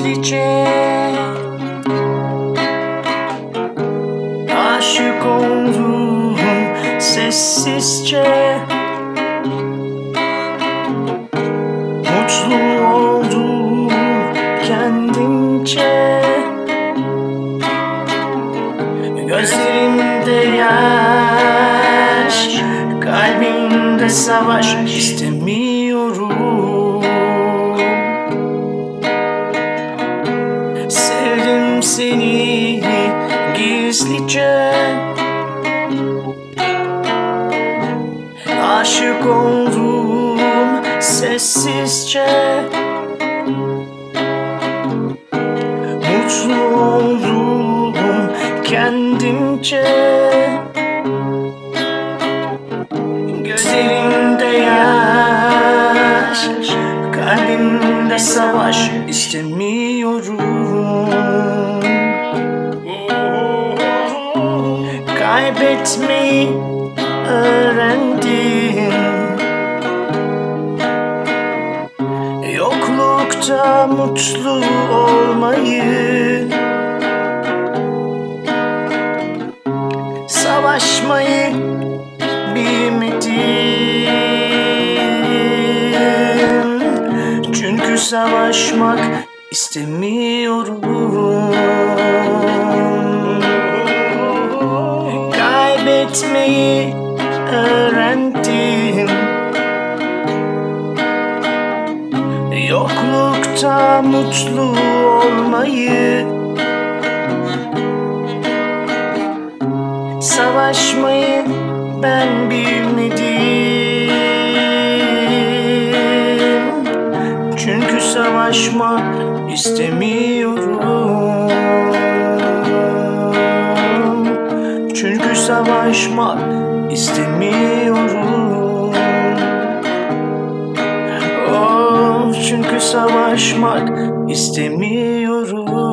gizlice. Aşık oldum sessizce. Mutlu oldum kendimce. Gözlerimde yaş Kalbimde savaş istemiyorum. Seni gizlice. Aşık oldum sessizce. Mutlu oldum kendimce. Gözlerimde yaş Kalbimde savaş istemiyorum Kaybetmeyi öğrendim. Yoklukta mutlu olmayı Savaşmayı bilmedim. Çünkü savaşmak istemiyorum Kaybetmeyi öğrendim. Yoklukta mutlu olmayı Savaşmayı ben bilmedim. Çünkü savaşmak istemiyorum Savaşmak istemiyorum. Oh, çünkü savaşmak istemiyorum